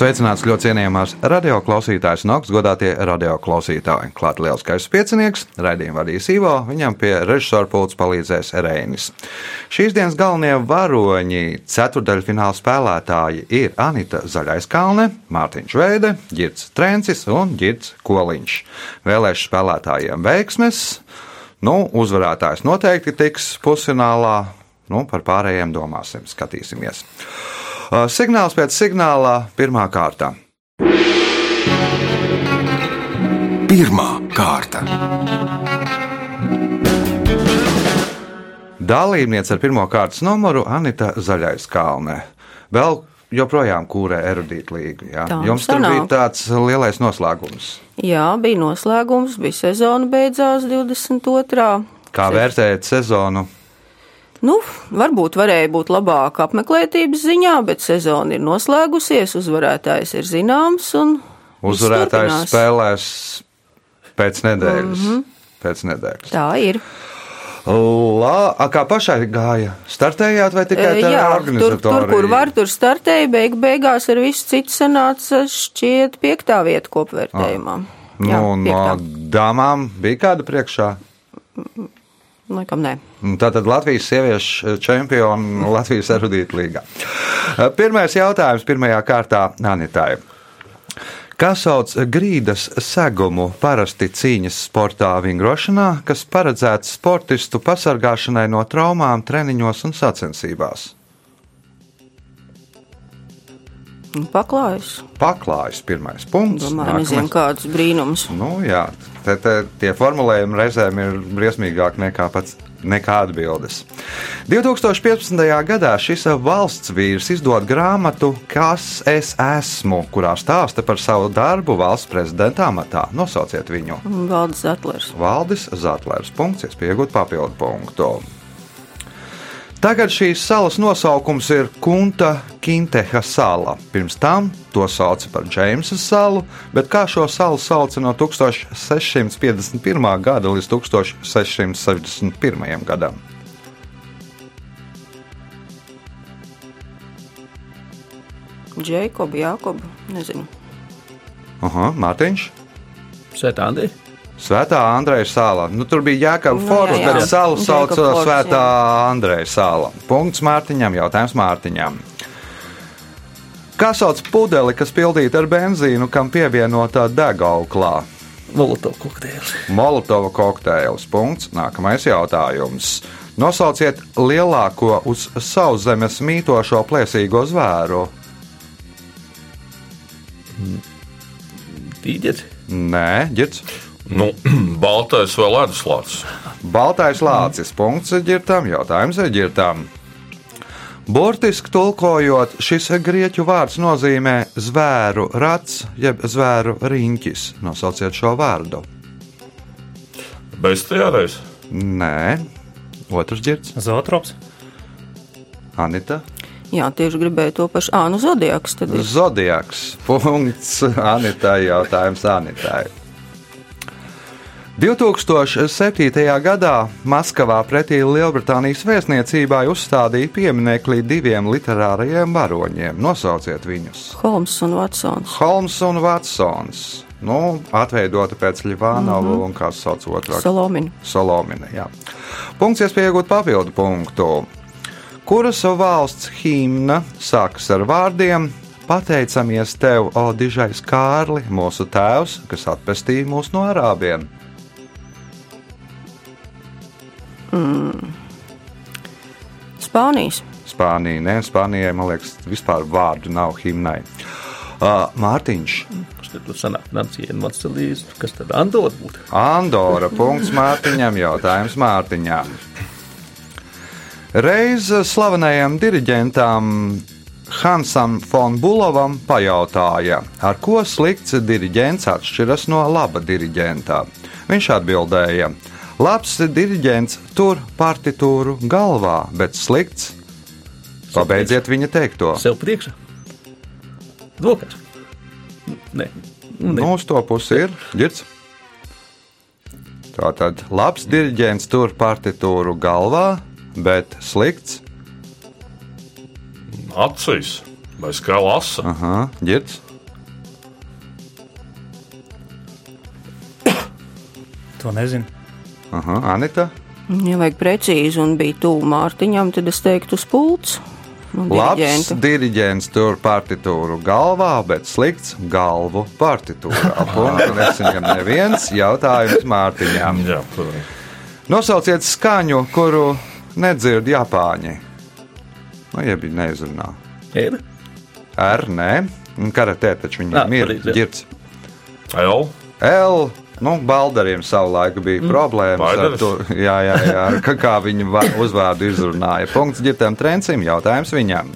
Sveicināts ļoti cienījamās radioklausītājas un augstgadātie radioklausītāji. Klāta lielskais piecinieks, raidījumu vadīs Ivo, viņam pie režisora pults palīdzēs Reinis. Šīs dienas galvenie varoņi, ceturdaļfināla spēlētāji ir Anita Zaļaiskalne, Mārtiņš Veide, Girts Trencis un Girts Koliņš. Vēlēšu spēlētājiem veiksmes! Nu, uzvarētājs noteikti tiks pusfinālā, nu, par pārējiem domāsim, skatīsimies. Uh, signāls pēc signāla pirmā kārta. Pirmā kārta. Dalībniece ar pirmā kārtas numuru Anita Zaļais Kalne. Vēl joprojām kūrē erudīta līga. Jā. Tā Jums tur sanāk. bija tāds lielais noslēgums. Jā, bija noslēgums, bija sezona beidzās 22. Kā vērtējat sezonu? Nu, varbūt varēja būt labāka apmeklētības ziņā, bet sezona ir noslēgusies, uzvarētājs ir zināms. Uzvarētājs spēlēs pēc nedēļas. Mm -hmm. Pēc nedēļas. Tā ir. La, a, kā pašai gāja? Startējāt vai tikai E, tā Jā, tur, organizatorija? tur, kur var, tur startēja, beig, beigās ar visu citu sanāca šķiet piektā vieta kopvērtējumā. Jā, Nu, no piektā. dāmām bija kāda priekšā. Laikam nē. Tātad Latvijas sieviešu čempioni Latvijas erudīta līgā. Pirmais jautājums pirmajā kārtā Anitai. Kā sauc grīdas segumu parasti cīņas sportā vingrošanā, kas paredzēts sportistu pasargāšanai no traumām treniņos un sacensībās? Paklājus. Paklājas pirmais punkts. Domāju, nezinu, Nākamais. kādus brīnumus. Nu, jā, te, te, tie formulējumi reizēm ir briesmīgāki nekā pats. Nekā atbildes. 2015. gadā šis valsts vīrs izdod grāmatu Kas es esmu, kurā stāsta par savu darbu valsts prezidenta amatā. Nosauciet viņu. Valdis Zetlers. Valdis Zetlers. Punkts, iespējot papildu punktu. Tagad šīs salas nosaukums ir Kunta Kinteha sala. Pirms tam to sauca par Džeimsa salu, bet kā šo salu sauca no 1651. gada līdz 1661. gadam? Džekobu, Jākobu. Nezinu. Aha, Mārtiņš. Svētā Andrija. Svētā Andreja sāla. Nu, tur bija Nu, forts, jā, jā. bet salu sauc Forts, Svētā. Andreja sāla. Punkts Mārtiņam, jautājums Mārtiņam. Kā sauc pudeli, kas pildīta ar benzīnu, kam pievienotā degauklā? Molotov kokteili. Molotova kokteils. Punkts. Nākamais jautājums. Nosauciet lielāko uz sauszemes mītošo plēsīgo zvēru. Tīģeri. Nē, ģirts. Nu, baltais vai leduslācis? Baltais lācis. Punkts ģirtam. Jautājums ģirtam. Burtiski tulkojot, šis grieķu vārds nozīmē zvēru rats, jeb zvēru riņķis. Nosauciet šo vārdu. Bestiārais. Nē, otrs ģirts. Zotrops. Anita. Jā, tieši gribēju to pašu. Ā, nu Zodiaks tad ir. Zodiaks. Punkts Anitai. Jautājums Anitai. 2007. gadā Maskavā pretī Lielbritānijas vēstniecībai uzstādīja pieminekli diviem literārajiem varoņiem. Nosauciet viņus! Holms un Vatsons. Holmes un Vatsons. Nu, atveidota pēc Ļivānova mm -hmm. un kā sauc otrā Solomina. Solomina. Jā. Punkts, iespēja iegūt papildu punktu. Kuras valsts himna sākas ar vārdiem: Pateicamies tev, o dižais Kārli, mūsu tēvs, kas atpestīja mūs no arābiem. Spānijas. Spānija, nē, Spānijai, man liekas, vispār vārdu nav himnai. Uh, Mārtiņš, Kas tad tur sanāk? Nancija Marcelīs. Kas tad Andorra būtu? Andora. Punkts Mārtiņam, jautājums Mārtiņām. Reiz slavenajam diriģentam Hansam Fonbulovam pajautāja, ar ko slikts diriģents atšķiras no laba diriģenta. Viņš atbildēja: Labs diriģents tur partitūru galvā, bet slikts. Pabeidziet viņa teikto. Sev priekšā. Rokās. Nē, Nu, uz to pusi ir ģirds. Tātad labs diriģents tur partitūru galvā, bet slikts. Acīs vai skala asa. Aha, ģirds. To nezinu. Aha, Anita. Ja vajag precīzi un bija tuvu Mārtiņam, tad es teiktu uz pults. Labs diriģents tur partitūru galvā, bet slikts galvu partitūrā. Punktu nesaņem neviens jautājums Mārtiņām. Jā, protams. Nosauciet skaņu, kuru nedzird Japāņi. Nu, jeb neizrunā. Ir. R, nē, un karatē taču viņam ir ģirds. L. L. Nu, Baldariem savulaik bija problēmas ar Baideris? to, jā, jā, jā, ar kā, kā viņa va- uzvārdu izrunāja. Punkts ģirtam trencim, jautājums viņam.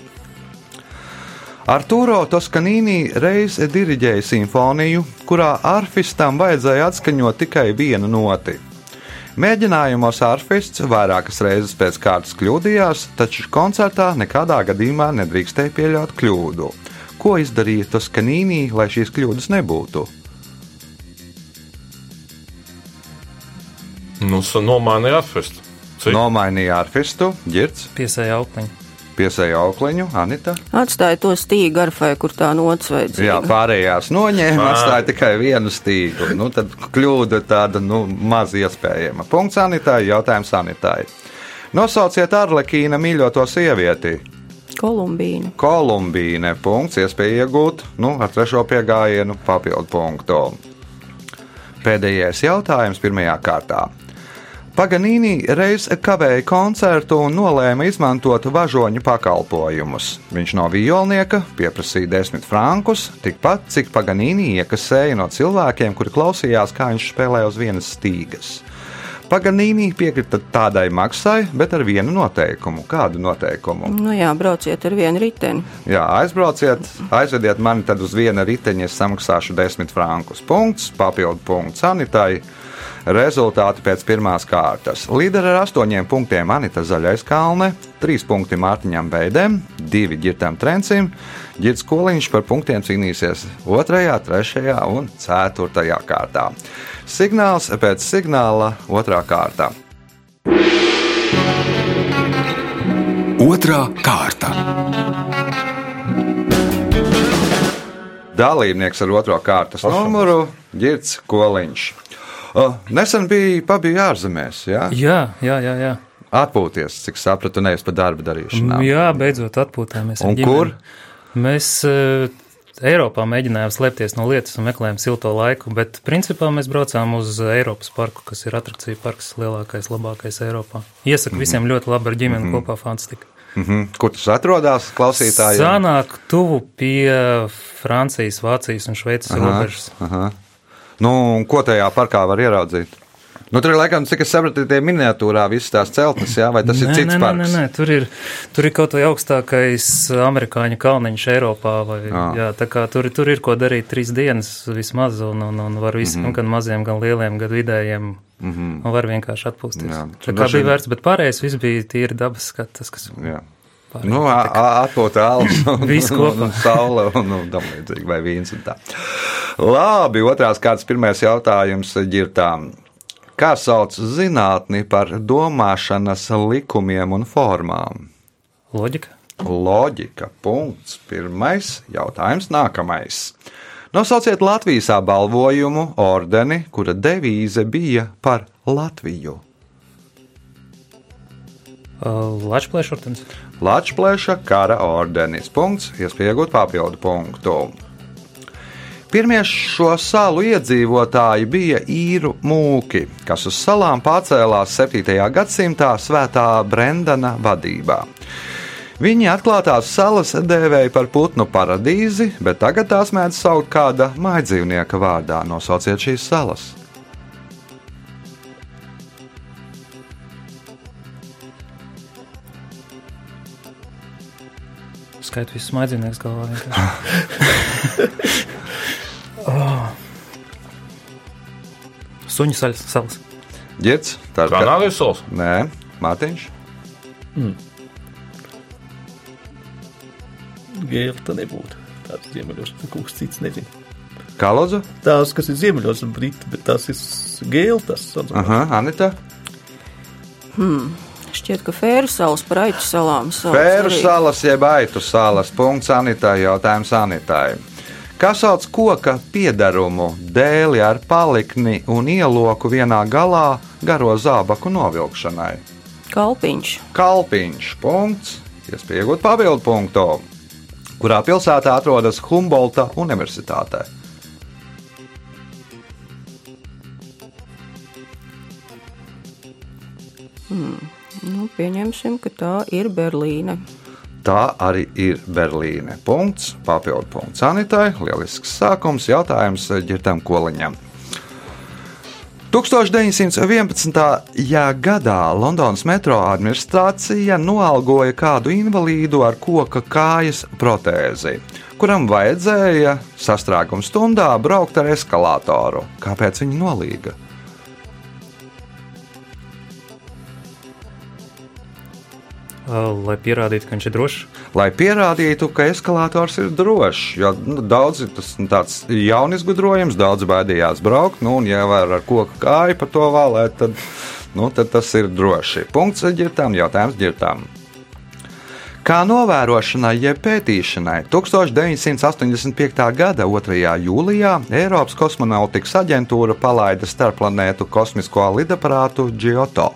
Arturo Toskanīni reiz diriģēja simfoniju, kurā arfistam vajadzēja atskaņot tikai vienu noti. Mēģinājumos arfists vairākas reizes pēc kārtas kļūdījās, taču koncertā nekādā gadījumā nedrīkstēja pieļaut kļūdu. Ko izdarīja Toskanīni, lai šīs kļūdas nebūtu? Nu, nomainīja atvestu. Cik? Nomainīja arfistu, ģirts, Piesēja aukliņu. piesēja aukliņu, Anita. Atstāja to stīgu arfai, kur tā vajadzīga. Jā, pārējās noņēma, atstāja tikai vienu stīgu. Nu, tad kļūda tāda nu, maz iespējama. Punkts Anitai, jautājums Anitai. Nosauciet Arlekīna mīļoto sievieti. Kolumbīna. Kolumbīne. Punkts, iespēja iegūt nu, ar trešo piegājienu papildu punktu. Pēdējais jautājums pirmajā kārtā. Paganīni reiz kavēja koncertu un nolēma izmantot važoņu pakalpojumus. Viņš no violnieka pieprasīja desmit frankus, tikpat cik Paganīni iekasēja no cilvēkiem, kuri klausījās, kā viņš spēlē uz vienas stīgas. Paganīni piekrita tādai maksai, bet ar vienu noteikumu. Kādu noteikumu? Nu jā, brauciet ar vienu riteni. Jā, aizbrauciet, aizvediet mani uz viena riteņa, es samaksāšu 10 frankus. Punkts, papildu punkts sanitai. Rezultāti pēc pirmās kārtas. Līderi ar astoņiem punktiem Anita Zaļais Kalne, trīs punkti Mārtiņam Beidem, divi ģirtam Trencim. Girts Koliņš par punktiem cīnīsies 2, 3 un 4 kārtā. Signāls pēc signāla 2 kārtā. Otra kārta. Dalībnieks ar otro kārtas numuru - Girts Koliņš. Nesen bija pabija ārzemēs, jā? Jā, jā, jā. jā. atpūties, cik sapratu, nevis par darba darīšanu. jā beidzot atpūtāmies. Un kur? Mēs uh, Eiropā mēģinājām slēpties no lietas un meklējām silto laiku, bet principā mēs braucām uz Eiropas parku, kas ir atrakciju parks lielākais, labākais Eiropā. Iesaku visiem ļoti labi ar ģimeni kopā fantastika. Mhm. Kur tas atrodas? Klausītāji, Sanāk tuvu pie Francijas, Vācijas un Šveices robežas. Aha. Nu, ko tajā parkā var ieraudzīt? Nu, tur ir laikam, cik es sapratu, tie miniatūrā visas tās celtnes, jā, vai tas ir Nē, cits nē, nē, parks? nē, nē, tur ir, tur ir kaut vai augstākais amerikāņu kalniņš Eiropā. Vai, Jā. jā, tā kā tur, tur ir ko darīt trīs dienas vismaz, un, un, un var Mhm. visiem, mm -hmm. gan maziem, gan lieliem, gan vidējiem. Mm -hmm. Un var vienkārši atpūsties. Jā, tā kā bija vērts, bet pārējais viss bija tīri dabas skats, kas Jā. Pārējais Nu, atpūta alus, un, un, un saule un, un tam līdzīgi, vai vīns un tā. Labi, otrās kārtas pirmais jautājums ģirtām. Kā sauc zinātni par domāšanas likumiem un formām? Loģika. Loģika. Punkts. Pirmais jautājums. Nākamais. Nosauciet Latvijas apbalvojumu ordeni, kura devīze bija par Latviju. Uh, Lačplēšortens. Latvijas kara ordenis. Punkts. Iespējot papildu punktu. Pirmie šo salu iedzīvotāji bija īru mūki, kas uz salām pārcēlās 7. gadsimtā svētā Brendana vadībā. Viņi atklātās salas dēvēja par putnu paradīzi, bet tagad tās mēdz saukt kāda maidzīvnieka vārdā. Nosauciet šīs salas. Skait visus maidzīvniekus galvā. oh. Suņu saļas salas. Girts, tā ir Kanālijas salas. Nē, Mārtiņš. Gēlta nebūtu. Tāds ziemeļos, kaut kas cits nezinu. Kā lūdzu? Tās, kas ir ziemeļos, ir briti, bet tās ir gēltas. Aha, Anita. Šķiet, ka Fēru salas par aitu salām. Pēru arī. salas, jeb aitu salas. Punkts Anitai. Jautājums Anitai. Kas sauc koka piedarumu dēli ar palikni un ieloku vienā galā garo zābaku novilkšanai? Kalpiņš. Kalpiņš. Punkts. Iespējot papildu punktu. Kurā pilsētā atrodas Humbolta Universitāte? Nu, pieņemsim, ka tā ir Berlīne. Tā arī ir Berlīne. Punkts, papildu punkts Anitai. Lielisks sākums jautājums ģirtam koliņam. 1911. gadā Londonas metro administrācija noalgoja kādu invalīdu ar koka kājas protēzi, kuram vajadzēja sastrēguma stundā braukt ar eskalātoru. Kāpēc viņi nolīga? Lai pierādītu, ka viņš ir drošs. lai pierādītu, ka eskalātors ir drošs. Jo nu, daudzi tas ir tāds jauns gudrojums, daudz baidījās braukt, nu, un ja var ar koku kāju pa to valēt, tad, nu, tad tas ir droši. Punkts ģirtām, jautājums ģirtām. Kā novērošanai, jeb pētīšanai 1985. gada 2. jūlijā Eiropas kosmonautikas aģentūra palaida starpplanētu kosmisko lidaparātu Giotto.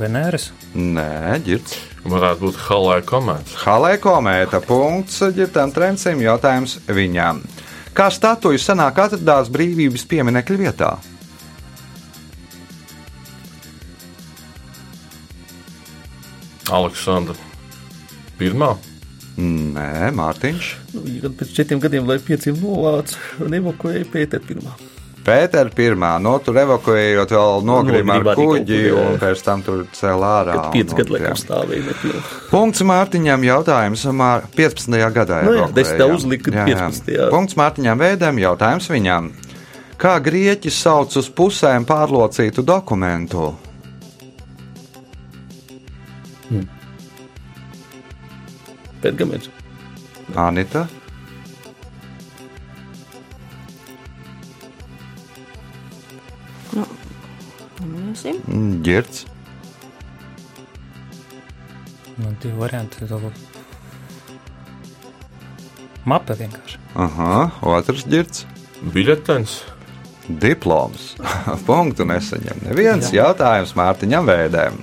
Venēras. Nē, ģirts. Varētu būt halē komēta. Halē komēta punkts ģirtam trencim jautājums viņam. Kā statuja senāk atradās brīvības pieminekļa vietā? Aleksandra. Pirmā. Nē, Mārtiņš. Nu, pēc četriem gadiem, lai pieciem novāca un evakuēja Pēteru pirmā. Pētera pirmā, no tur evakuējot, vēl nogrima ar arī kaut kuģi un pēc tam tur cēlā ārā. Kad pieci un- gadi jā. laikam stāvēja nepilnīgi. Punkts Mārtiņam jautājums Mār 15. gadā. Nu jā, evakuējām. desmitā uzlika Jā, jā. 15. Punkts Mārtiņam Vēdam, jautājums viņam. Kā grieķi sauc uz pusēm pārlocītu dokumentu? Pergaments. Anita. Minēsim. Mm, Girts. Man divi varianti. to- Mape vienkārši. Aha, otrs ģirts. Biļetens. Diploms. Punktu nesaņem. Neviens jautājums Mārtiņam Vēdēm.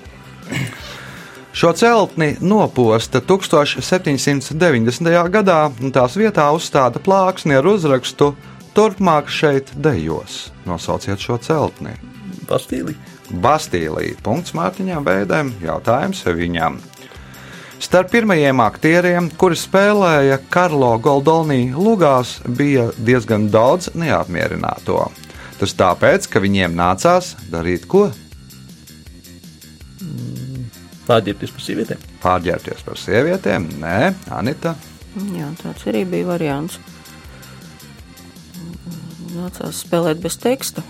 Šo celtni noposta 1790. gadā, un tās vietā uzstāda plāksni ar uzrakstu Turpmāk šeit dejos. Nosauciet šo celtni. Bastīlī. Bastīlija. Punkts Mārtiņam Vēdēm. Jautājums viņam. Starp pirmajiem aktieriem, kuri spēlēja Karlo Goldolnī lugās, bija diezgan daudz neapmierināto. Tas tāpēc, ka viņiem nācās darīt ko? Pārģērbties par sievietēm. Pārģērbties par sievietēm? Nē, Anita. Jā, tāds arī bija variants. Nācās spēlēt bez teksta.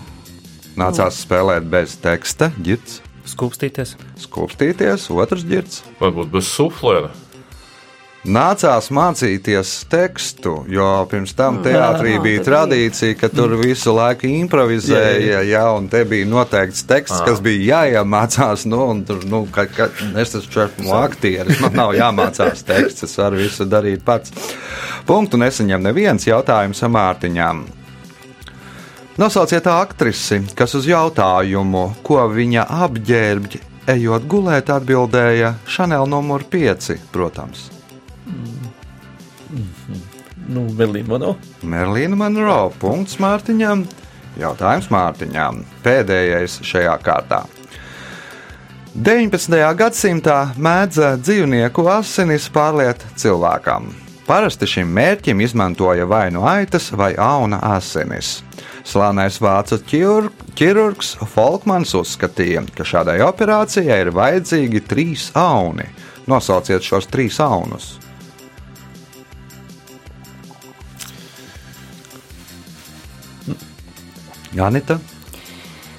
Nācās spēlēt bez teksta, ģirts, Skūpstīties. skūpstīties, otrs ģirts. Varbūt bez suflēra. Nācās mācīties tekstu, jo pirms tam teātrī Jā, bija tradīcija, ka tur visu laiku improvizēja, jā, un te bija noteikts teksts, kas bija jāiemācās. Nu, un tur, nu, ka, ka, es esmu aktieris, man nav jāmācās teksts, es varu visu darīt pats. Punktu nesaņem neviens jautājums Mārtiņām. Nosauciet aktrisi, kas uz jautājumu, ko viņa apģērbj, ejot gulēt, atbildēja Chanel numur 5, protams. Nu, Melīna Mano. Merlīna Monroe. Punkts Mārtiņam. Jautājums Mārtiņam. Pēdējais šajā kārtā. 19. gadsimtā mēdza dzīvnieku asinis pārliet cilvēkam. Parasti šim mērķim izmantoja vai nu aitas vai auna asinis. Slānais vācu ķir- ķirurgs Folkmans uzskatīja, ka šādai operācijai ir vajadzīgi trīs auni. Nosauciet šos trīs aunus. Janita.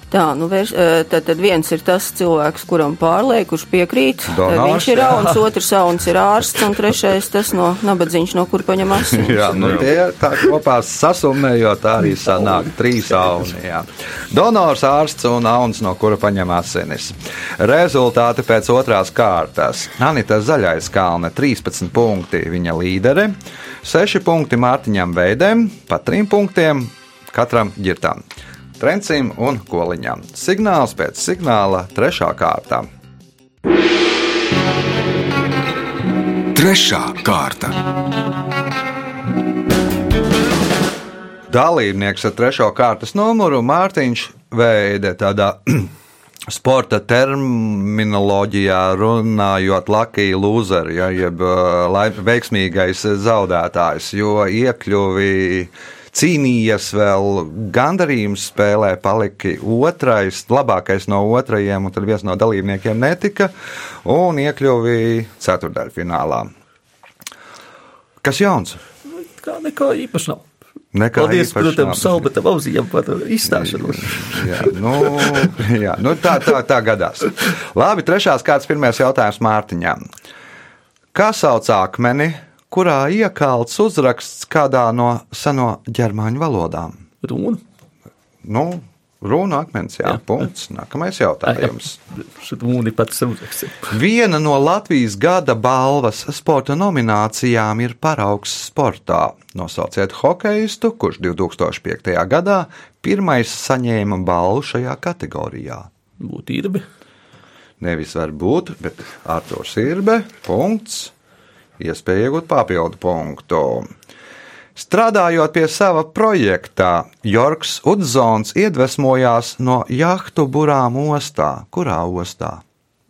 Tā, nu, vērs, eh, tad, tad viens ir tas cilvēks, kuram pārliek, kurš piekrīt. Tad Donors, viņš ir auns, otrs auns ir ārsts, un trešais tas no nabadzīņš, no kur paņem asins. Jā, nu, tie tā kopā sasumējot, tā arī sanāk trīs auni. Jā. Donors, ārsts un auns, no kura paņem asinis. Rezultāti pēc otrās kārtas. Anita Zaļais kalne 13 punkti, viņa līdere, 6 punkti Mārtiņam Veidem, pa 3 punktiem katram ģirtam. Trencim un koliņam. Signāls pēc signāla trešā kārta. Trešā kārta. Dalībnieks ar trešo kārtas numuru Mārtiņš Veide tādā sporta terminoloģijā runājot Lucky Loser, ja, jeb uh, laim- veiksmīgais zaudētājs, jo iekļuvi cīnījies vēl gandarījums spēlē, palika otrais, labākais no otrajiem, un tad viens no dalībniekiem netika, un iekļuvi ceturdaļfinālā. Kas jauns? Kā nekā īpaši nav. Nekā Paldies, protams, nav. Salbetam Auzijam par izstāšanos. Jā, nu, jā, nu tā, tā, tā gadās. Labi, trešās kārtas pirmais jautājums Mārtiņam. Kā sauc akmeni, kurā iekalts uzraksts kādā no seno ģermāņu valodām? Runa. Nu, runa akmens, jā, Jā. punkts. Nākamais jautājums. Mūni pats uzraksts. Viena no Latvijas gada balvas sporta nominācijām ir paraugs sportā. Nosauciet hokeistu, kurš 2005. gadā pirmais saņēma balvu šajā kategorijā. Būtu īrbi. Nevis var būt, bet Arthurs Irbe. Punkts. Iespēja iegūt papildu punktu. Strādājot pie sava projekta, Jorgs Udzons iedvesmojās no jahtu burām ostā. Kurā ostā?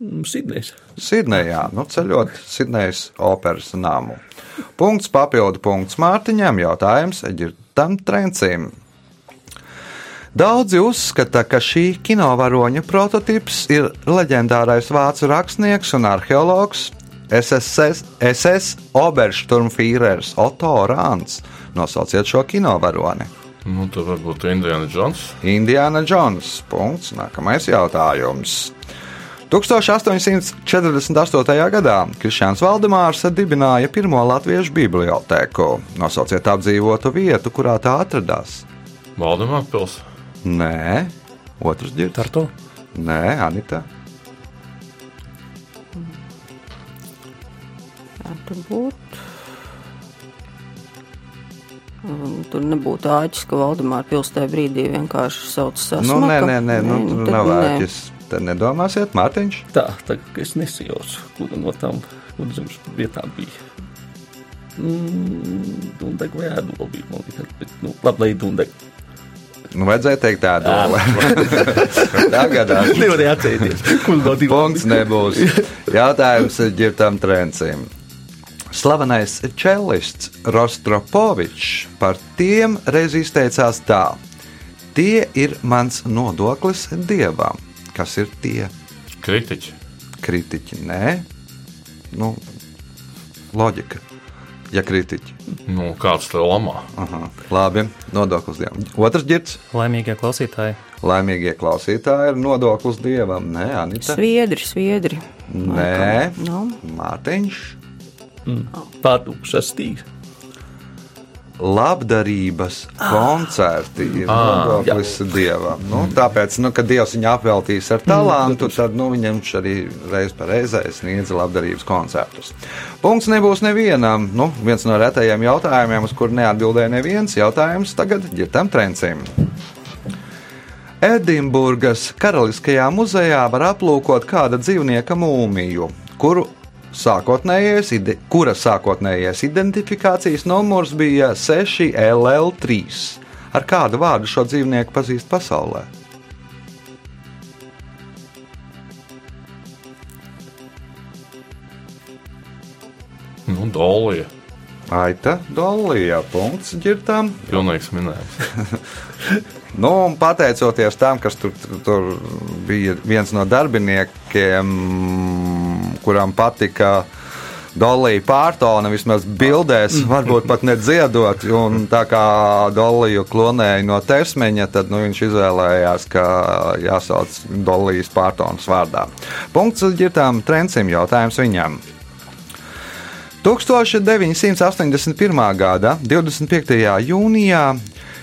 Mm, Sidnejs. Sidnejā, nu, ceļot Sidnejas operas namu. Punkts papildu punkts Mārtiņam, jautājums Eģiptam Trencim. Daudzi uzskata, ka šī kinovaroņa prototyps ir leģendārais vācu rakstnieks un arheologs SSS, SS Obersturmfīrers Otto Rāns. Nosauciet šo kinovaroni. Nu, tad varbūt Indiana Jones. Indiana Jones. Punkts. Nākamais jautājums. 1848. gadā Krišāns Valdemārs dibināja pirmo latviešu bibliotēku. Nosauciet apdzīvotu vietu, kurā tā atradās. Valdemāra pils. Nē, otrs. Tartu. Nē, Anita. Tur būtu. Un Tur nebūtu āķis, ka Valdemāra pilsētā brīdī vienkārši sauc sasmaka. Nu, nē, nē, nē, nu, nu, nu, tad nav nē. ēķis. Tad nedomāsiet, Mārtiņš. Tā, tagad ka es nesajaucu, kura no tām kurzemes vietām bija. Mm, Dundega vai ēdola bija, man liekas, bet, nu, labi, lai Dundega. Nu, vajadzēja teikt tādu. Tagad Nevarēja atcerēties, kur no divām. Punkts nebūs. Jautājums ģirtam trencim. Slavenais čelists Rostropovičs par tiem reiz izteicās tā: Tie ir mans nodoklis dievam. Kas ir tie Kritiķi. kritiķi? Nē, nu, loģika. Ja kritiķi. Nu, kāds te lamā? Aha, labi, nodoklis dievam. Otrs ģirts. Laimīgie klausītāji. Laimīgie klausītāji ir nodoklis dievam. Nē, Anita. Sviedri, sviedri. Nē, Nav. Mārtiņš. Pārdūkušas stīgas. labdarības koncerti ir nodoklis dievam. Nu, tāpēc, nu, kad dievs viņu apveltīs ar talantu, tad nu, viņam viņš arī reiz pa reizē sniedz labdarības koncertus. Punkts nebūs nevienam. Nu, viens no retajiem jautājumiem, uz kuru neatbildēja neviens jautājums, tagad ir tam trencim. Edinburgas Karaliskajā muzejā var aplūkot kāda dzīvnieka mūmiju, kuru sākotnējais, kura sākotnējais identifikācijas numurs bija 6LL3. Ar kādu vārdu šo dzīvnieku pazīst pasaulē? Nu, dolija. Aita, Dolija, punkts ģirtām. Pilnīgs minējums. Nu, un pateicoties tam, kas tur, tur bija viens no darbiniekiem, kuram patika Dolija pārtona vismaz bildēs, varbūt pat nedziedot. Un tā kā Doliju klonēja no tersmeņa, tad nu, viņš izvēlējās, ka jāsauc Dolijas pārtonas vārdā. Punkts ģirtām trencim jautājums viņam. 1981. gada 25. jūnijā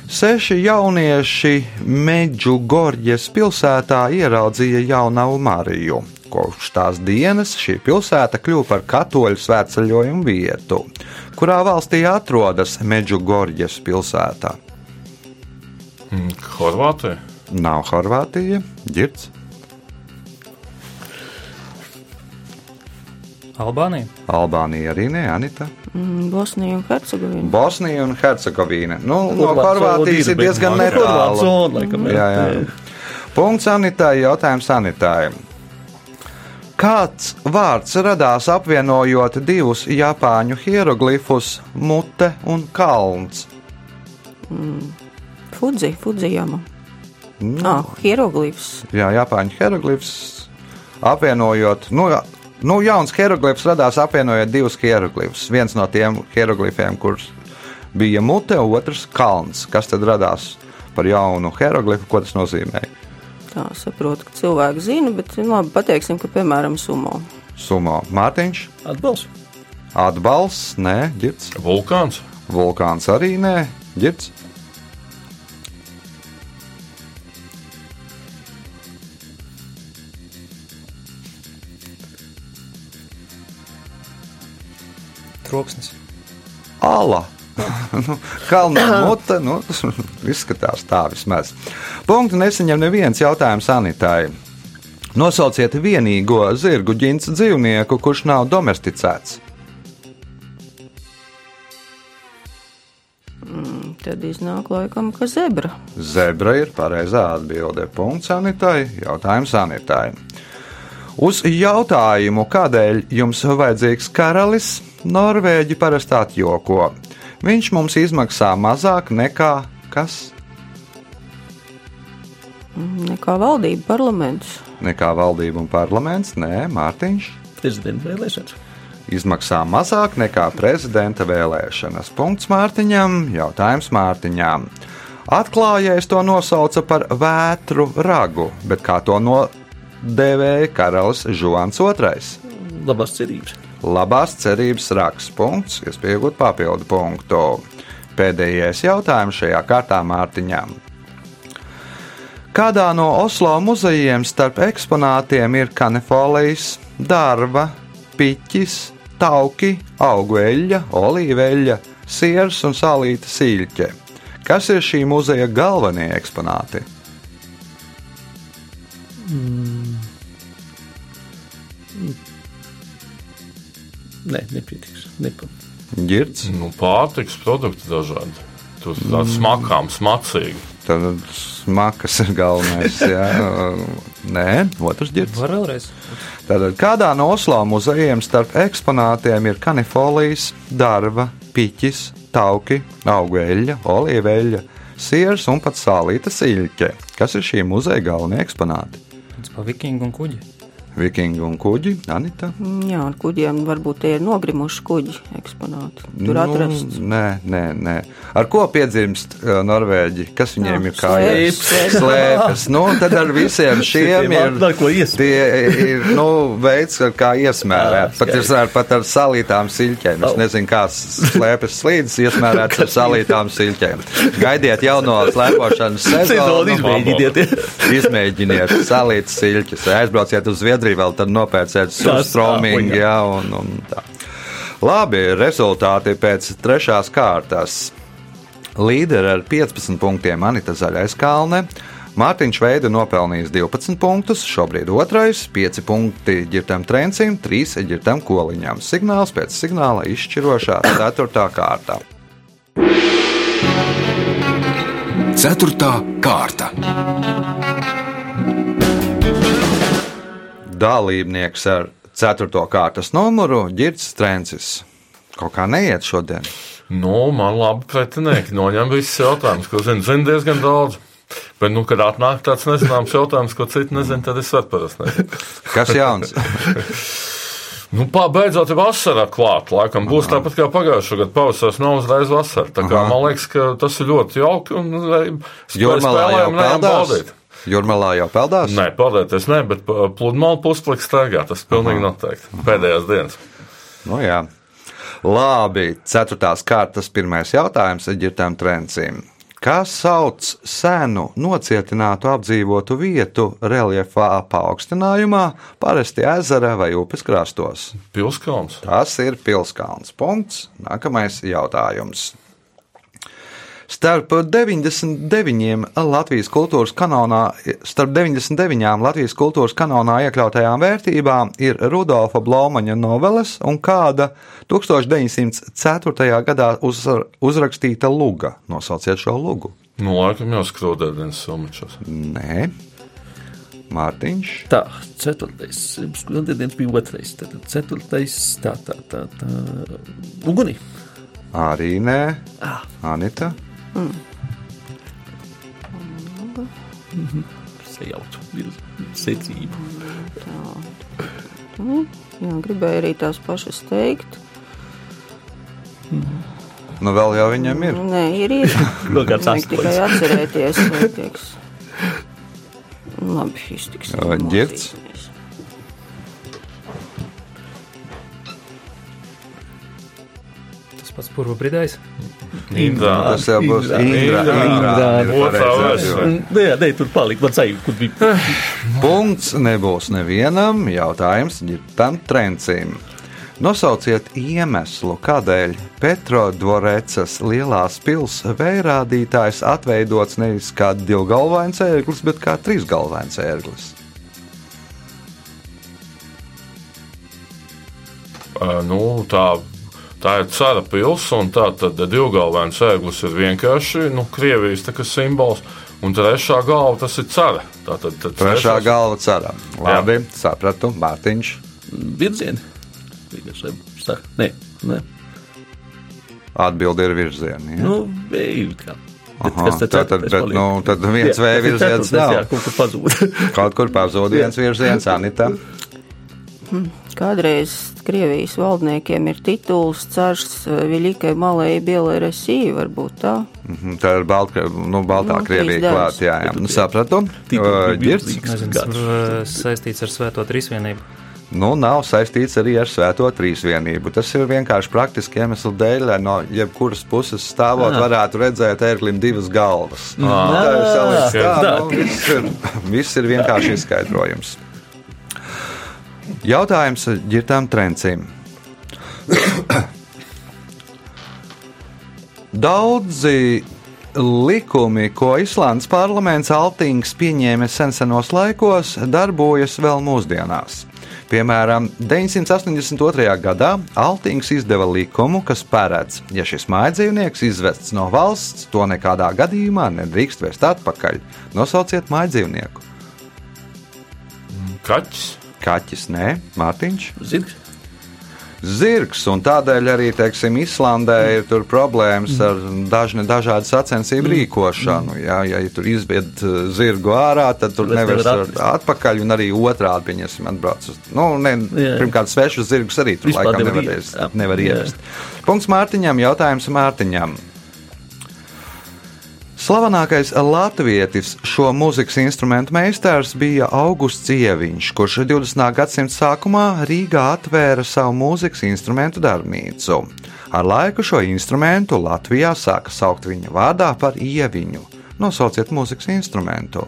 seši jaunieši Meģugorģes pilsētā ieraudzīja jaunavu Mariju. Kopš tās dienas šī pilsēta kļuva par katoļu svētceļojumu vietu, kurā valstī atrodas Meģugorģes pilsēta. Mm, Horvātija. Nav Horvātija, Girts, Albānija. Albānija arī ne, Anita. Mm, Bosnija un Hercegovina. Bosnija un Hercegovina. Nu, no Horvāts Horvātijas ir diezgan netālu. Jā, jā. Punkts Anitai, jautājums Anitai. Kāds vārds radās apvienojot divus japāņu hieroglifus - mute un kalns? Fudzi, Fudzijama. Ah, hieroglifs. Jā, japāņu hieroglifs apvienojot. Nu, nu, jauns hieroglifs radās apvienojot divus hieroglifus. Viens no tiem hieroglifiem, kurš bija mute, otrs kalns. Kas tad radās par jaunu hieroglifu? Ko tas nozīmē? Tā saprotu, ka cilvēki zina, bet nu, labi, pateiksim, ka piemēram sumo. Sumo Mārtiņš, Atbalsts. atbalsts, nē, ģirts. Vulkāns. Vulkāns arī nē, ģirts. Troksnis. Ala. Nu, Kalna mute, nu, tas izskatās tā vismaz. Punktu nesaņem neviens jautājums sanitārai. Nosauciet vienīgo zirgu ģints dzīvnieku, kurš nav domesticēts. Tad iznāk laikam, ka zebra. Zebra ir pareizā atbilde. Punkts sanitārai, jautājums sanitārai. Uz jautājumu, kādēļ jums vajadzīgs karalis, Norvēģi parasti atjoko. Viņš mums izmaksā mazāk nekā kas? Nekā valdība, parlaments. Nekā valdība un parlaments, nē, Mārtiņš. Prezidenta vēlēšanas. Izmaksā mazāk nekā prezidenta vēlēšanas. Punkts Mārtiņam, jautājums Mārtiņām. Atklājējs to nosauca par vētru ragu, bet kā to nodēvēja karalis Žuans II? Labās cerības. Labās cerības raksts iespēja iegūt papildu punktu. Pēdējais jautājums šajā kārtā Mārtiņām. Kādā no Oslo muzejiem starp eksponātiem ir kanefolijas, dārva, piķis, tauki, augveļa, olīveļa, siers un salīta sīļķe? Kas ir šī muzeja galvenie eksponāti? Nē, nepietiks. Girts, Nu, pārtiks produkti dažādi. Tur tāds smakām, smacīgi. tad smakas ir galvenais. Jā. Nē, otrs girts. Var vēlreiz. Tātad kādā no Oslo muzejiem starp eksponātiem ir kanifolijas, dārva, piķis, tauki, augveļa, olīveļa, siers un pat sālīta siļķe. Kas ir šī muzeja galvenie eksponāti? Tas pa vikingu un kuģi. Vikingi un kuģi, Anita. Mm, Jā, ar kuģiem varbūt tie ir nogrimuši kuģi eksponāti. Tur atrasts. Nu, nē, nē, nē. Ar ko piedzimst uh, Norvēģi? Kas viņiem Jā, ir kājās? slēpes. Slēpes. Nu, tad ar visiem šiem ir. Tie ir nu, veids, kā iesmērēt. Ā, Pat, ir, ar- pat ar salītām siļķēm. Es nezinu, kā slēpes slīdus iesmērēts ar salītām siļķēm. Gaidiet jauno slēpošanas Sezonu sezonu. izmēģiniet. Izmēģiniet, salīdz siļķus. Aizbrauciet uz Zviedriju, vēl tad nopērciet surstroming. stāvoņa. Jā, un, un tā. Labi, rezultāti pēc trešās kārtas. Līderi ar 15 punktiem Anita Zaļais Kalne. Mārtiņš Veida nopelnījis 12 punktus, šobrīd otrais, 5 punkti ģirtam trencim, 3 ģirtam koliņām. Signāls pēc signāla izšķirošā 4. kārta. Ceturtā kārta. Dalībnieks ar 4. kārtas numuru Girts Trencis. Kaut kā neiet šodien. Nu, man labi pretinieki noņem visus jautājumus, ko zinu, zinu diezgan daudz. Bet, nu, kad atnāk tāds nezināms jautājums, ko citi nezina, tad es varu parasti nezinu. Kas jauns? Nu, pā, beidzot, ir vasara klāta. Laikam būs tāpat kā pagājušajā gadā. Pavasaris nav uzreiz vasara. Tā kā, Aha. man liekas, ka tas ir ļoti jauki un Jūrmalā jau spēlējam, peldās. baudīt. Jūrmalā jau peldās? Nē, peldēties ne, bet pludmale puspliks staigā. Tas pilnīgi noteikti. Pēdējās dienas. Nu, jā. Labi, ceturtās kārtas pirmais jautājums ir ģirtām trencīm. Kā sauc senu nocietinātu apdzīvotu vietu reljefā paaugstinājumā, parasti ezera vai upes krastos? Pilskalns. Tas ir pilskalns. Punkts. Nākamais jautājums. Starp 99 Latvijas kultūras kanonā, starp 99 Latvijas kultūras kanonā iekļautajām vērtībām ir Rudolfa Blomaņa noveles un kāda 1904. gadā uz, uzrakstīta luga. Nosauciet šo lugu. Nu, laikam jau skrūdēdienas somačos. Nē, Mārtiņš. Tā, ceturtais. Skrundienis bija otrais. Tad ceturtais. Tā, tā, tā. tā. Uguni. Arī nē, Anita. Sajautu. Ir secība. Jā, gribēju arī tās pašas teikt. Nu, vēl jau viņam ir. Nē, ir ir. Vēl kāds Vajag tikai atcerēties, vai tieks. Labi, iztiks. Jā, ģirds. Pats purva bridājs. Indā. Tas jau būs ir nē, tur palika. Man sajūta, kur bija. Punkts nebūs nevienam jautājums ģitam trencim. Nosauciet iemeslu, kādēļ Petrodvorecas lielās pilsētas vērādītājs atveidots nevis kā divgalvains ērglis, bet kā trīsgalvains ērglis. Uh, nu, tā, tā ir cara pilsēta, un tā tad divgalvēns ēglis ir vienkārši nu, Krievijas simbols, un trešā galva tas ir cara. Tā tad, tad Trešā galva ceram. Labi, sapratu, Mārtiņš. Virzieni. Nē, nē. Atbildi ir virzieni. Ja? Nu, vēju kā. Aha, tad tā tad- ceturtais bet, nu, tad viens Jā, vēja virziens nav. Jā, kaut kur pazūd. Kaut kur pazūd viens virziens, Anita. Kādreiz Krievijas valdniekiem ir tituls Cars Viļikai Malai Bielai Resī, varbūt tā. Mhm, Tā ir Baltka, nu, Baltā Nu, Krievija klāt. Jā, jā. Nu, sapratu. Ģirds. saistīts ar Svēto Trīsvienību. Nu, nav saistīts arī ar Svēto trīsvienību. Tas ir vienkārši praktiski iemesls dēļ, lai no jebkuras puses stāvot, Aha. varētu redzēt ērglim divas galvas. Ā. Tā ir tā, tā. nu, viss, ir, viss ir vienkārši izskaidrojums. Jautājums ģirtām trencim. Daudzi likumi, ko Islandes parlaments Altings pieņēma sensenos laikos, darbojas vēl mūsdienās. Piemēram, 982. gadā Altings izdeva likumu, kas paredz, ja šis mājdzīvnieks izvests no valsts, to nekādā gadījumā nedrīkst vest atpakaļ. Nosauciet mājdzīvnieku. Kaķis. Kaķis, nē, Mārtiņš. Zirgs. Zirgs, un tādēļ arī teiksim, Islandē ir tur problēmas ar dažne, dažādu sacensību rīkošanu. Jā, ja tur izved uh, zirgu ārā, tad tur Vairs nevar atrast atpakaļ, un arī otrādi viņas atbrauc. Nu, ne, Jā. pirmkārt, svešus zirgus arī tur Vispār laikam nevar nevar, Jā. Jā. ievest. Punkts Mārtiņam, jautājums Mārtiņam. Slavenākais latvietis šo mūzikas instrumentu meistars bija Augusts Ieviņš, kurš 20. gadsimta sākumā Rīgā atvēra savu mūzikas instrumentu darbnīcu. Ar laiku šo instrumentu Latvijā sāka saukt viņa vārdā par Ieviņu. Nosauciet mūzikas instrumentu.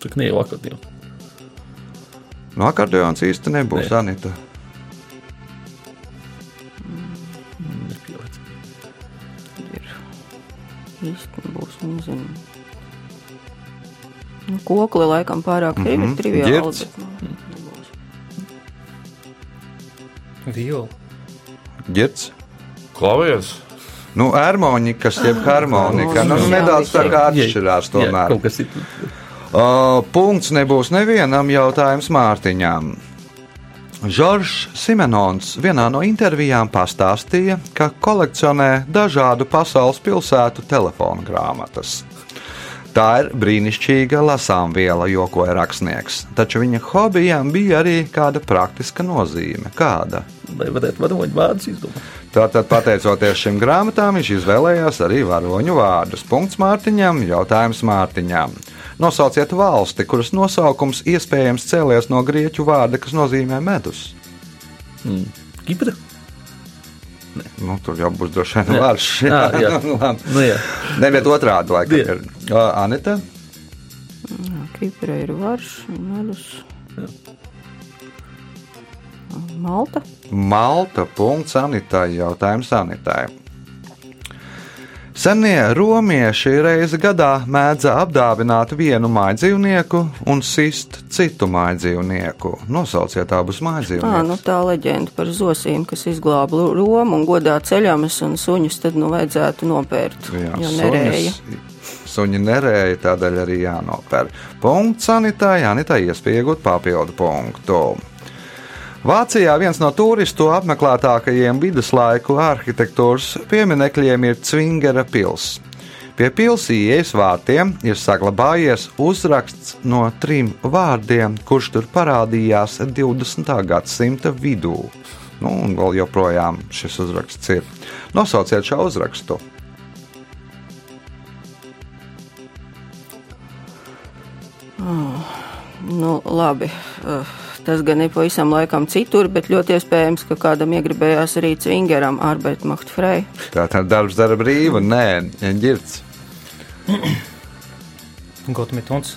Tā kā ne jau akordionu. No akordeons īsti nebūs, Nē. Anita. Nezinu. Nu, kokli laikam pārāk mm. -hmm. triviāli. Ģirds. bet, nu. Viola. Klavieris. Nu, harmonikas, jeb harmonika. Nu, Jā, nedaudz tā kā Jā, atšķirās Jā, tomēr. kas ir. Uh, punkts nebūs nevienam jautājums Mārtiņām. Žoržs Simenons vienā no intervijām pastāstīja, ka kolekcionē dažādu pasaules pilsētu telefonu grāmatas. Tā ir brīnišķīga lasāmviela, jokoja rakstnieks. Taču viņa hobijam bija arī kāda praktiska nozīme. Kāda? Lai varētu varoņu vārdus izdomāt. Tātad, pateicoties šim grāmatām, viņš izvēlējās arī varoņu vārdus. Punkts Mārtiņam, jautājums Mārtiņam. Nosauciet valsti, kuras nosaukums iespējams cēlies no grieķu vārda, kas nozīmē medus. Kipra? Nu, tur jau būs droši vien vārds. Jā, jā. Labi. Nu, jā. Neviet otrādi, laikam. Jā. Ir. Ā, Anita? Kipra ir varš, medus. Malta. Malta. Punkts Anitai. Jautājums Anitai. Senie romieši reizi gadā mēdza apdāvināt vienu mājdzīvnieku un sist citu mājdzīvnieku. Nosauciet abus mājdzīvniekus. nu tā leģenda par zosīm, kas izglāba Romu un godā ceļamas un suņus tad nu vajadzētu nopērt, jo nerēja. suņus- Suņi nerēja, tādēļ arī jānopēr. Punkts. Anitai iespēja iegūt papildu punktu. Vācijā viens no turistu apmeklētākajiem viduslaiku arhitektūras pieminekļiem ir Cvingera pils. Pie pilsētas ielas vārtiem ir saglabājies uzraksts no trim vārdiem, kurš tur parādījās 20. gadsimta vidū. Nu, un vēl joprojām šis uzraksts ir. Nosauciet šo uzrakstu. Nu, labi. Uh, Tas gan ir pavisam laikam citur, bet ļoti iespējams, ka kādam iegribējās arī Cvingeram, Arbeit Macht Frei. Tā tad darbs dara brīvu, nē, ģirts. Gotmitons.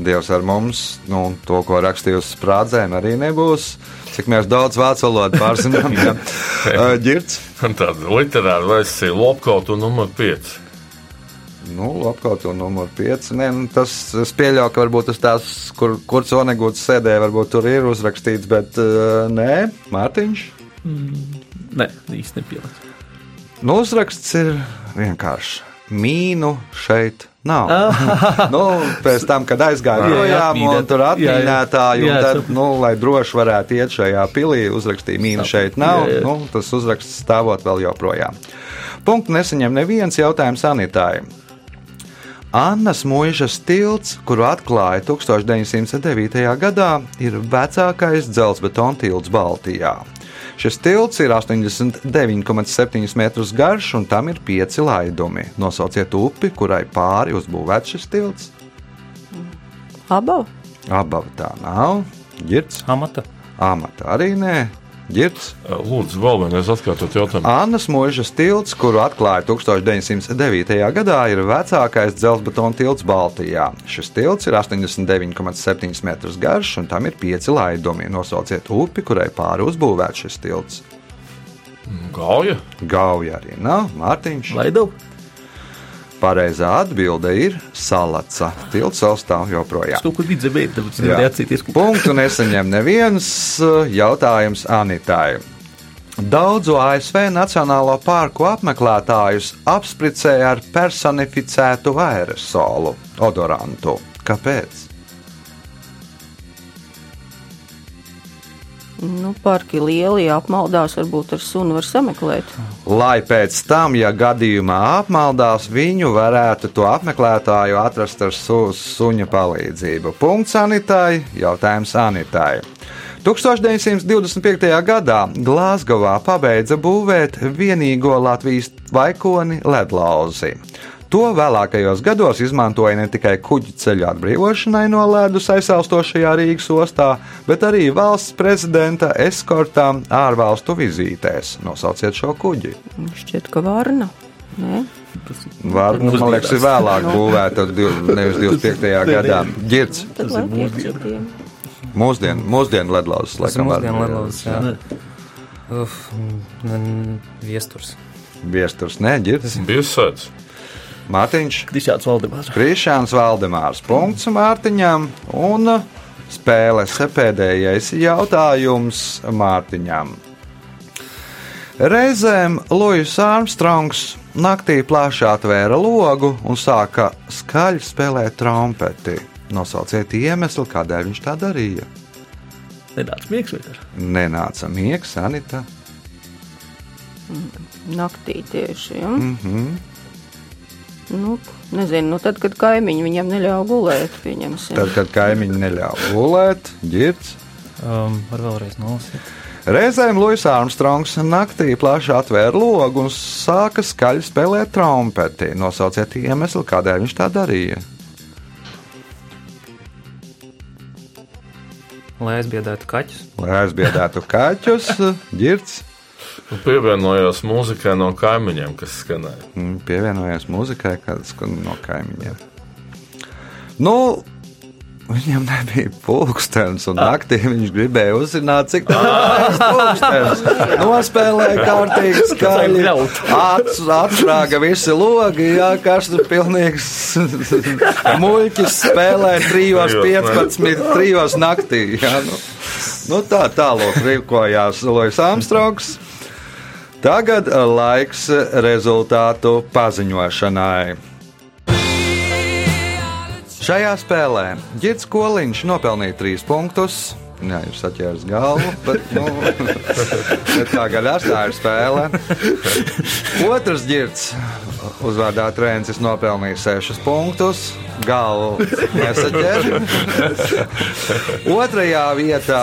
Dievs ar mums, nu, to, ko rakstīju uz sprādzēm, arī nebūs. Cik mēs daudz vācu valodu pārzinām, ja. Un tāda literāra versija Lopkaut un numur 5. Nu, apkaut un numur 5. Nē, nu, tas es pieļauju, ka varbūt tas tās, kur, kur Sonegūts sēdēja, varbūt tur ir uzrakstīts, bet uh, nē, Mārtiņš. Nē, īsti nepielikts. Nu, uzraksts ir vienkāršs. Mīnu šeit nav. nu, pēc tam, kad aizgāja Jā, jā, projām, un tur atmīnētāji, un tad, nu, lai droši varētu iet šajā pilī, uzrakstīja mīnu šeit nav. Jā, jā. Nu, tas uzraksts stāvot vēl joprojām. Punktu nesaņem neviens jautājums sanitārijai. Annas mūžas tilts, kuru atklāja 1909. gadā, ir vecākais dzelzbetona tilts Baltijā. Šis tilts ir 89,7 metrus garš un tam ir pieci laidumi. Nosauciet upi, kurai pāri uzbūvēts šis tilts. Abava. Abava tā nav. Girts, Amata. amata arī nē. Girts. Lūdzu, vēl vienreiz atkārtot jautājumu. Annas mūžas tilts, kuru atklāja 1909. gadā, ir vecākais dzelzbetona tilts Baltijā. Šis tilts ir 89,7 metrus garš un tam ir pieci laidumi. Nosauciet upi, kurai pāri uzbūvēts šis tilts. Gauja? Gauja arī nav. Mārtiņš. Laidovu? Pareizā atbilde ir salaca. Tilts vēl stāv joprojām. Es kaut kur vidze veidu, tāpēc nevarēju atcīties. Punktu nesaņem neviens jautājums Anitai. Daudzu ASV Nacionālo parku apmeklētājus apspricēja ar personificētu aerosolu, odorantu. Kāpēc? Nu, parki lieli, ja apmaldās, varbūt ar sunu var sameklēt. Lai pēc tam, ja gadījumā apmaldās, viņu varētu to apmeklētāju atrast ar su suņa palīdzību. Punkts Anitai, jautājums Anitai. 1925. gadā Glāzgovā pabeidza būvēt vienīgo Latvijas vaikoni ledlauzi. To vēlākajos gados izmantoja ne tikai kuģu ceļu atbrīvošanai no ledus aizsaustošajā Rīgas ostā, bet arī valsts prezidenta eskortām ārvalstu vizītēs. Nosauciet šo kuģi. Šķiet, ka varna. Nē, nu, man liekas, ir vēlāk būvēta, div- nevis 25. gadā. Girds, tad lai tiek citiem. mūsdienu, mūsdienu ledlauzes, Tas ir laikam, mūsdienu ledlauzes, jā. Uf, viesturs. Viesturs, nē, ģirds. Biesēts. Mārtiņš, Krišāns Valdemārs. Krišāns Valdemārs, punkts Mārtiņam un spēles pēdējais jautājums Mārtiņam. Reizēm Lūsis Armstrongs naktī plaši atvēra logu un sāka skaļi spēlēt trompeti. Nosauciet iemeslu, kādēļ viņš tā darīja. Nenāc miegs vienkārši. Nenāca miegs, Anita. Naktī tieši. Ja? Mm -hmm. Nu, nezinu, nu tad, kad kaimiņi viņam neļauj gulēt, pieņemsim. Tad, kad kaimiņi neļāva gulēt, ģirts. Um, var vēlreiz nolasīt. Reizēm Luis Armstrongs naktī plaši atvēra logu un sāka skaļi spēlēt trompeti. Nosauciet iemeslu, kādēļ viņš tā darīja. Lai aizbiedētu kaķus. Lai aizbiedētu kaķus, ģirts. Nu, Pievienojos mūzikai no kaimiņiem, kas skanēja. Mm, Pievienojies muzikai, kādas no kaimiņiem. Nu, viņam nebija pulkstenis, un naktī viņš gribēja uzzināt, cik tālu ir pulkstenis. Nospēlēja kārtīgi skaļi. Ats- Atšķrāga visi logi, jā, kas tur pilnīgs muļķis spēlē 3.15, 3. naktī. Jā, nu, nu tā tālāk rīkojās Lois Armstrongs. Tagad eh, laiks rezultātu paziņošanai. Šajā spēlē Girts Koliņš nopelnīja trīs punktus. Jā, ir saķēris galvu, bet, nu, bet tā gadās, tā ir spēle. Otrs ģirts uzvārdā Trēncis nopelnīja sešus punktus. Galvu nesaķēra. Otrajā vietā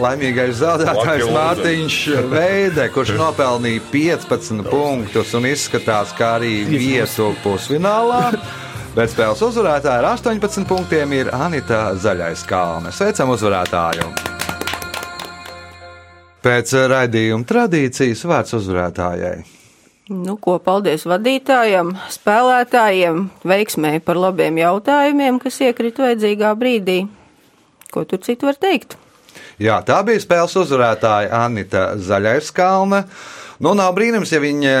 laimīgais zaudētājs Mārtiņš Veide, kurš nopelnīja 15 punktus un izskatās kā arī vietu pusfinālā. Bet spēles uzvarētāja ar 18 punktiem ir Anita Zaļais Kalne. Sveicam uzvarētāju! Pēc raidījuma tradīcijas vārds uzvarētājai. Nu, ko paldies vadītājiem, spēlētājiem, veiksmēji par labiem jautājumiem, kas iekrita vajadzīgā brīdī. Ko tur citu var teikt? Jā, tā bija spēles uzvarētāja Anita Zaļais Kalne. Nu, nav brīnums, ja viņa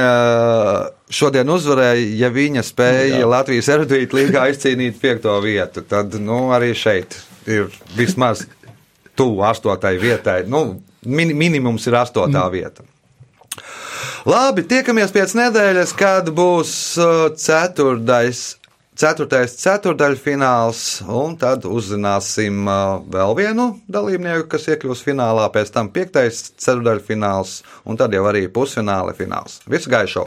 šodien uzvarēja, ja viņa spēja Jā. Latvijas erudītu līgā izcīnīt piekto vietu. Tad nu, arī šeit ir vismaz tuvu astotai vietai. Nu, min, minimums ir astotā vieta. Labi, tiekamies pēc nedēļas, kad būs uh, ceturtais, ceturtais ceturdaļfināls, un tad uzzināsim uh, vēl vienu dalībnieku, kas iekļūs finālā, pēc tam piektais ceturdaļfināls, un tad jau arī pusfināla fināls. Visu gaišu!